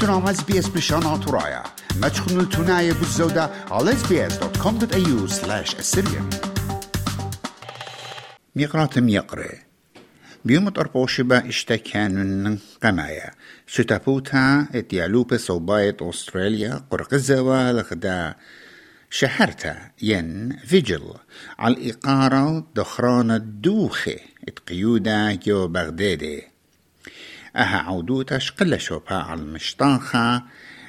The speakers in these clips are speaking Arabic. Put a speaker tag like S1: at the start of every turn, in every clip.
S1: برنامج اس بي اس بشان ترايا ما تشخنوا التناية بالزودة على sbs.com.au slash assyrian ميقرات ميقري بيوم أربوشبا اشتكان قمايا. ستابوتا اتيالوبة صوباية أستراليا قرقزوا لغدا شهرتا. ين فيجل. على الإقارة دخران الدوخي. اتقيودا جو بغدادي. أها عودوتا شقل شوبا على المشطاخة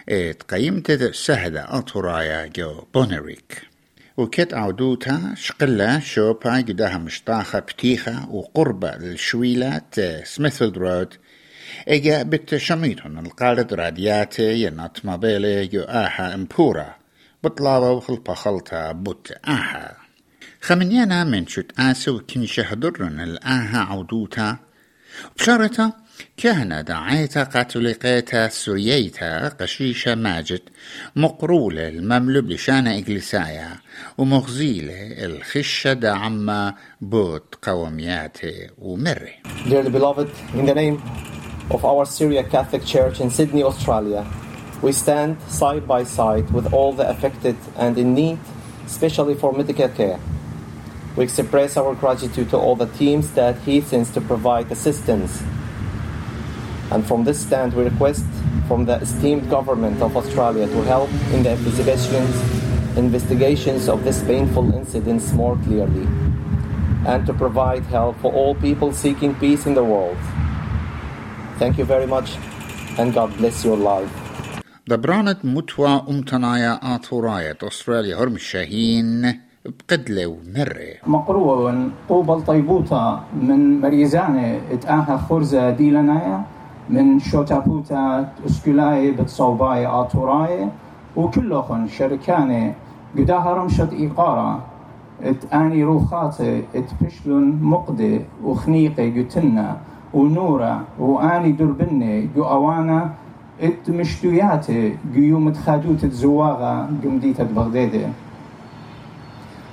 S1: اتقيمت سهدة أطرايا جو بونريك. وكت عودوتا شقلة شوبا قداها مشطاخة بتيخة وقربة للشويلات سميثفيلد رود إجا بتشميتون القالد رادياتي ينات مابيلي جو آها إمبورا. بطلابة وخلطة خلطة بوت آها. خمنيانا من شت آسو كنشه درن الآها عودوتا بشارتا كهنة دعيتا قاتلقيتا سورييتا قشيشة ماجد مقرولة المملوب لشانة إجلسايا ومغزيلة الخشة دعما بوت قومياتي ومري
S2: Dearly beloved, in the name of our Syria Catholic Church in Sydney, Australia, we stand side by side with all the affected and in need, especially for medical care. We express our gratitude to all the teams that he sends to provide assistance. And from this stand, we request from the esteemed government of Australia to help in the investigations, investigations of this painful incidents more clearly, and to provide help for all people seeking peace in the world. Thank you very much, and God bless your life.
S1: دبرانت متوى أمتنايا آثوراية أستراليا هرم الشاهين بقدلة ومرة
S3: مقروء قوبل طيبوتا من مريزانة اتآها خرزة ديلنايا من شوتابوتا اسكولاي بتصوباي آتوراي وكلهم شركانة قداها رمشة إيقارة ات آني روخاتي ات بشلون مقدي وخنيقي قتنا ونورة وآني دربني جو أوانا. ات مشتوياتي قيوم تخادوت تزواغا قمديت بغدادي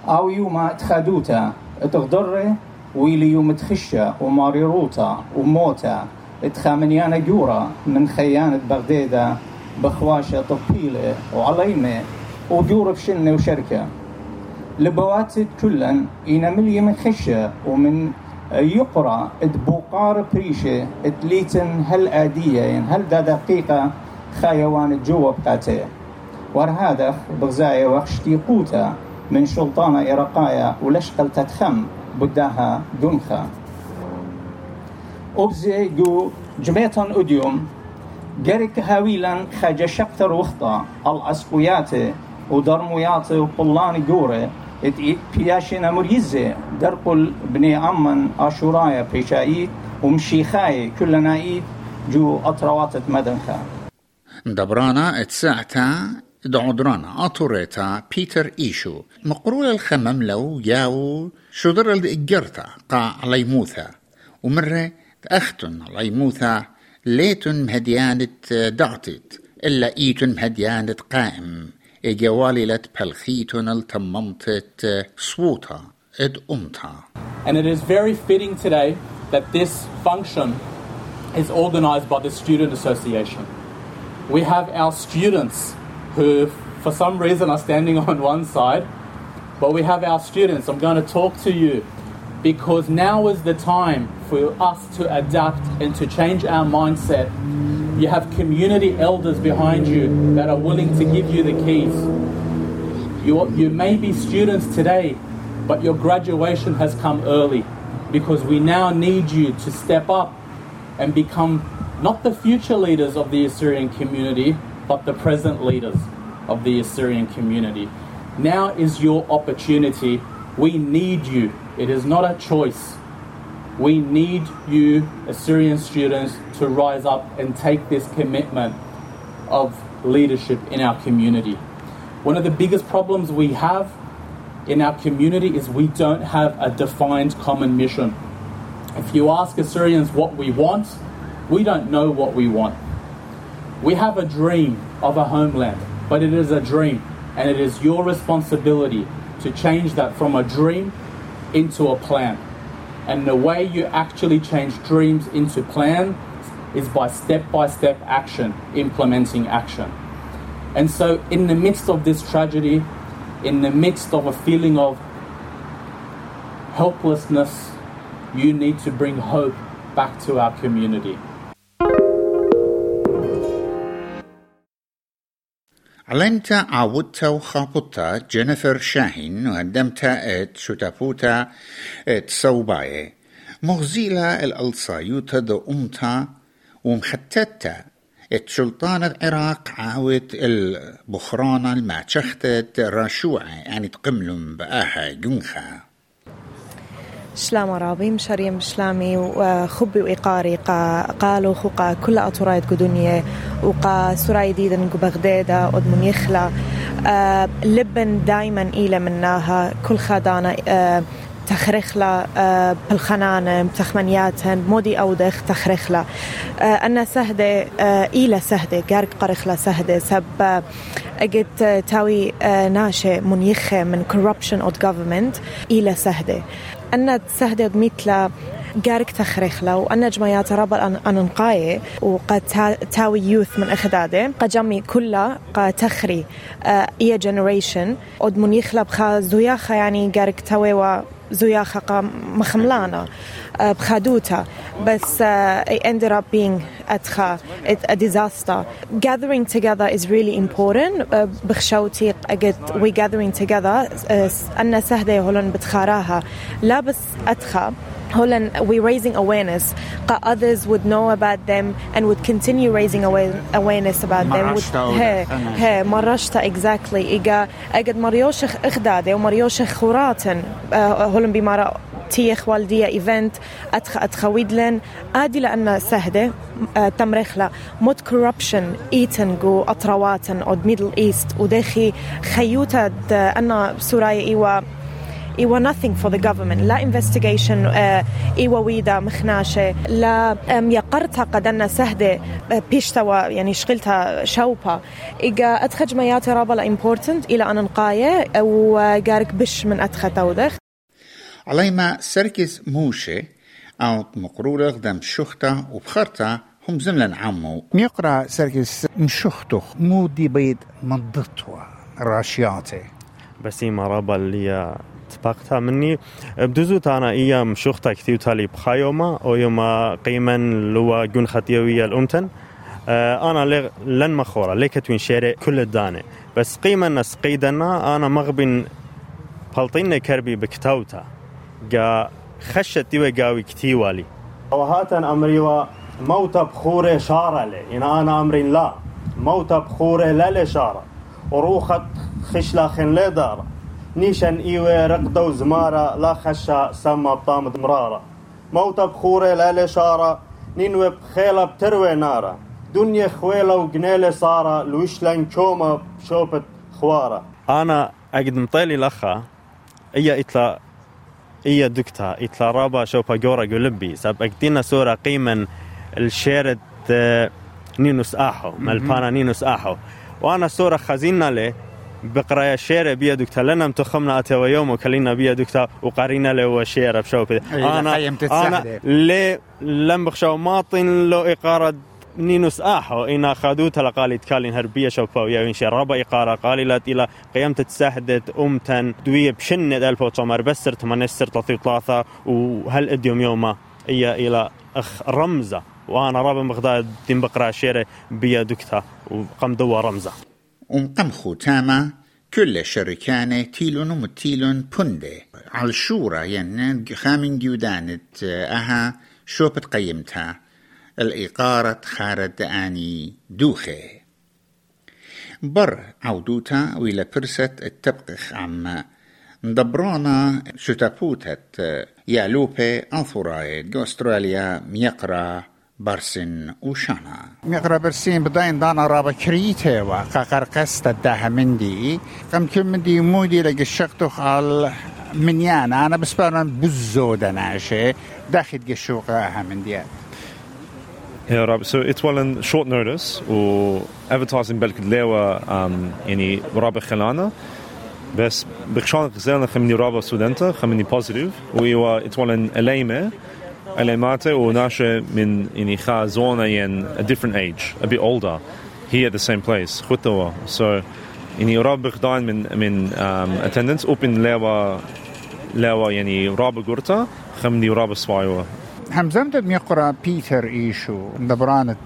S3: أو يوم تخادوتا تغدر ويلي يوم تخشة وماريروتا وموتا تخامنيانا جورا من خيانة بغدادة بخواشة طبيلة وعليمة وجورة بشنة وشركة. لبوات كلن إنا ملي من خشة ومن يقرأ بوقار بريشة تليتن هل آدية يعني هل دا دقيقة خايوان جوا بقاته. ورهادخ بغزاية وخشتي قوتا من شلطانة إرقايا ولشقل تتخم بداها دنخا. أبزي جو جميتان أديوم جرك هاويلا خاجة شقتر وخطا الأسقيات ودرميات وقلان جوري. بياشنا مريزة درقل بني أمن أشورايا بيشايد ومشيخاي كلنا إيد جو أطروات مدنخا.
S1: دبرانا اتساعتا دعودرانا. أطوريتا بيتر إيشو. مقرول الخمم لو ياو شدر الإجرتا. قا عليموثا ومرة تأختن عليموثا ليتن مهديانة دعتت إلا إيتن مهديانة قائم إجواللت بلخيتن التممتت صوتا إد أمتا
S4: And it is very fitting today that this function is organized by the Student Association. We have our students who, for some reason, are standing on one side, but we have our students. I'm going to talk to you because now is the time for us to adapt and to change our mindset. You have community elders behind you that are willing to give you the keys. You, you may be students today, but your graduation has come early because we now need you to step up and become not the future leaders of the Assyrian community, but the present leaders of the Assyrian community. Now is your opportunity. We need you. It is not a choice. We need you, Assyrian students, to rise up and take this commitment of leadership in our community. One of the biggest problems we have in our community is we don't have a defined common mission. If you ask Assyrians what we want, we don't know what we want. We have a dream of a homeland, but it is a dream, and it is your responsibility to change that from a dream into a plan. And the way you actually change dreams into plan is by step by step action, implementing action. And so, in the midst of this tragedy, in the midst of a feeling of helplessness, you need to bring hope back to our community.
S1: علمتا عودتا وخابطتا جينيفر شاهين وقدمتا إت شتابوتا إت صوباية مغزيلا الألصايوتا دو أمتا ومختتا إت سلطان العراق عاوت البخرانة الماتشختت راشوعة يعني تقملم بآها جنخا.
S5: شلام رابي مشاريم شلامي وخبي وإقاري قا قالوا خوقا كل أطرايد قدنية وقا سراي ديدن بغدادة ودمن يخلا. آه لبن دايما إلى مناها كل خدانة آه تخرخلا آه بالخنانة تخمنياتهن مودي أودخ تخرخلا. أنا سهدة إلى سهدة قارق قرخلا سهدة سب أجد تاوي ناشئ منيخة من corruption of government إلى سهدة. أنا سهدة مثل جارك تخرخلا وأنا جمعيات أن أنقاي وقد تاوي يوث من إخداده. قد جمي كلها قد تخري آه إيا جنريشن ود منيخلا بخا زوياخا يعني جارك تاوي زوياخا قا مخملانا آه بخادوتا. بس it ended up being أتخا a disaster. Gathering together is really important. Uh, بخشوتي أجد we gathering together uh, أن سهدة هولن بتخاراها لا بس أتخا Holland, we're raising awareness. Others would know about them and would continue raising awareness about them.
S1: هي
S5: هي مرشتا exactly. إيجا أجد مريوشخ إخدادة ومريوشخ خوراتن هولن بمارا تيخ والدية إيفنت. أتخ أتخويدلن آدي لأن سهدة. تمرخلا مود كوربشن إيتن جو أطرواتن أود ميدل إيست ودخي خيوتا أنا سوراي إيوا إيوا nothing for the government. لا investigation إيوا ويدا مخناشة. لا يقرتها قدنا سهدة بيشتوا يعني شغلتها شوبا إيجا أتخج مياتي رابا important إلى أن نقاية وقارك بش من أتخ تودخ.
S1: عليما سركز موشي أو مقرورة قدام شختا وبخرتا هم زملا عمو ميقرا سركز مشختخ مو دي بيد منضطوا راشياتي
S6: بسيمة رابا اللي تبقتها مني بدوزوت أنا إيام شختا كثيو تالي بخايوما أو يوم قيما لوا جون خطيوية الأمتن أنا لن مخورة ليك توين شارع كل الدانة بس قيمة نس قيدنا أنا مغبن بلطين كربي بكتاوتا جا خشت ديوة قاوي كتيوالي
S2: وهاتن أمري موت بخورة شارة لي إن أنا أمرين لا موت بخورة لا لشارة وروخت خشلا خن لا دارة نيشن إيوة رقدة وزمارة لا خشة سما بطامد مرارة موت بخورة لا لشارة نينوي بخيلة بتروي نارة دنيا خويلة وقنيلة صارة لوشلن كومة شوبت خوارة
S6: أنا أقد مطيلي لخا إيا إتلا إيا دكتا إتلا رابا شوبا جورا قلبي ساب أكدينا سورة قيمة الشيرت نينوس آحو مالبانا نينوس آحو. وأنا سورة خزينة له بقرايا شيرة بيا دكتا. لنا متخمنا أتوا يوم وكلينا بيا دكتا وقارينا له وشيرة بشوب
S1: أنا
S6: أنا ليه لم بخشوا ماطن لو إقارة نينوس آحو. إنا خادوتا لقالي تكالين هربية شوفا ويا وين شرابا إقارة قالي لا إلى قيمت تساهدت أمتن دوية بشنة ألف وتمر بسر تمنسر تطيو ثلاثة. وهل أديوم يوما إيا إلى أخ رمزة. وأنا رابا بغداد دين بقرأ شيرة بيا دكتا. وقم دوا رمزة.
S1: ومقم ختامة كل شركانة تيلون ومتيلون بندي على الشورى ين خامن جودانت أها شوبت قيمتها. الإقارة خارد آني دوخي بر عودوتا وإلى برسة التبقخ عما دبرانا شتابوتت يالوبي أنثورايد أستراليا ميقرا برسن وشانا. ميقرا برسين بداين دانا رابا كريتة وقاقر قصة داها مندي قم كم مندي مودي لقى الشقتخ على منيانا. أنا بسبارا بزو دناشي داخل قشوقها منديات
S7: Ja, Rob, so it's well in short notice و advertising بالك دليوة um, يعني رابع خلانة بس بخشان غزالنا خمني رابع سودنتا خمني positive ويوا it's well in أليمة Elemate و ناشا من يعني خا زونا ين a different age, a bit older, here at the same place, خطوة. So يعني رابخ داين من من um, attendance open lewa lewa يعني راب قرطة خمني راب سوايوه
S1: همزمت ميقرا بيتر إيشو دبرانة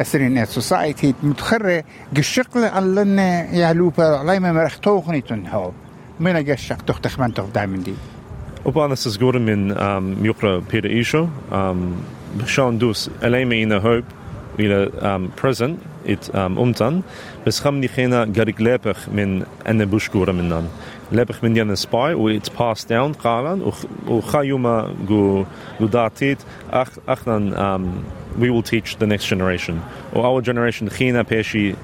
S1: أسرين سوسايتي متخرة قشقل علنا يعلوبا عليما مرختوخني تنهوب من قشق تختخ من تخ دائما دي؟
S7: um, mjukra Peter Isho. Um, Sean dus alleen in hoop ila um, present. It um, umtan. Bes kham ni khena garik lepech min ene bushkura minan. Lepech min yan spy u it's passed down qalan u khayuma gu gu datit ach achnan um, we will teach the next generation. Or our generation khina peshi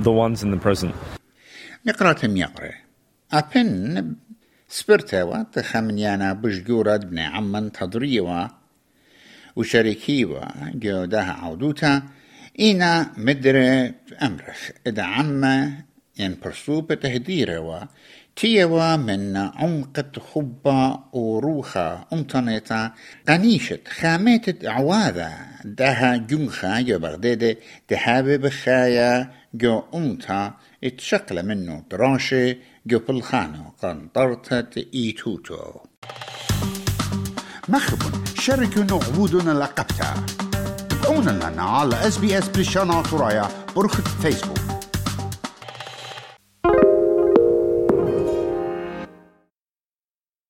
S7: the ones in the present.
S1: نقرأ تم يقرأ أبن سبرتوا تخمنيانا بشجورة ابن عمن تضريوا وشريكيوا جودها عودوتا إنا مدري أمرخ. إذا عما ين برسوب تهديروا تيوا من عمقة خبة وروخة أمطنيتا قنيشة خامات عواذا. دها جنخا جو بغدادة تحابي بخايا جو أمتا. اتشقل منه دراشة جو بالخانو قنطرتة إيتوتو. مخبون شاركوا نعبودنا لقبتا. تابعونا لنا على اس بي اس بريشانا ترايا برخة فيسبوك.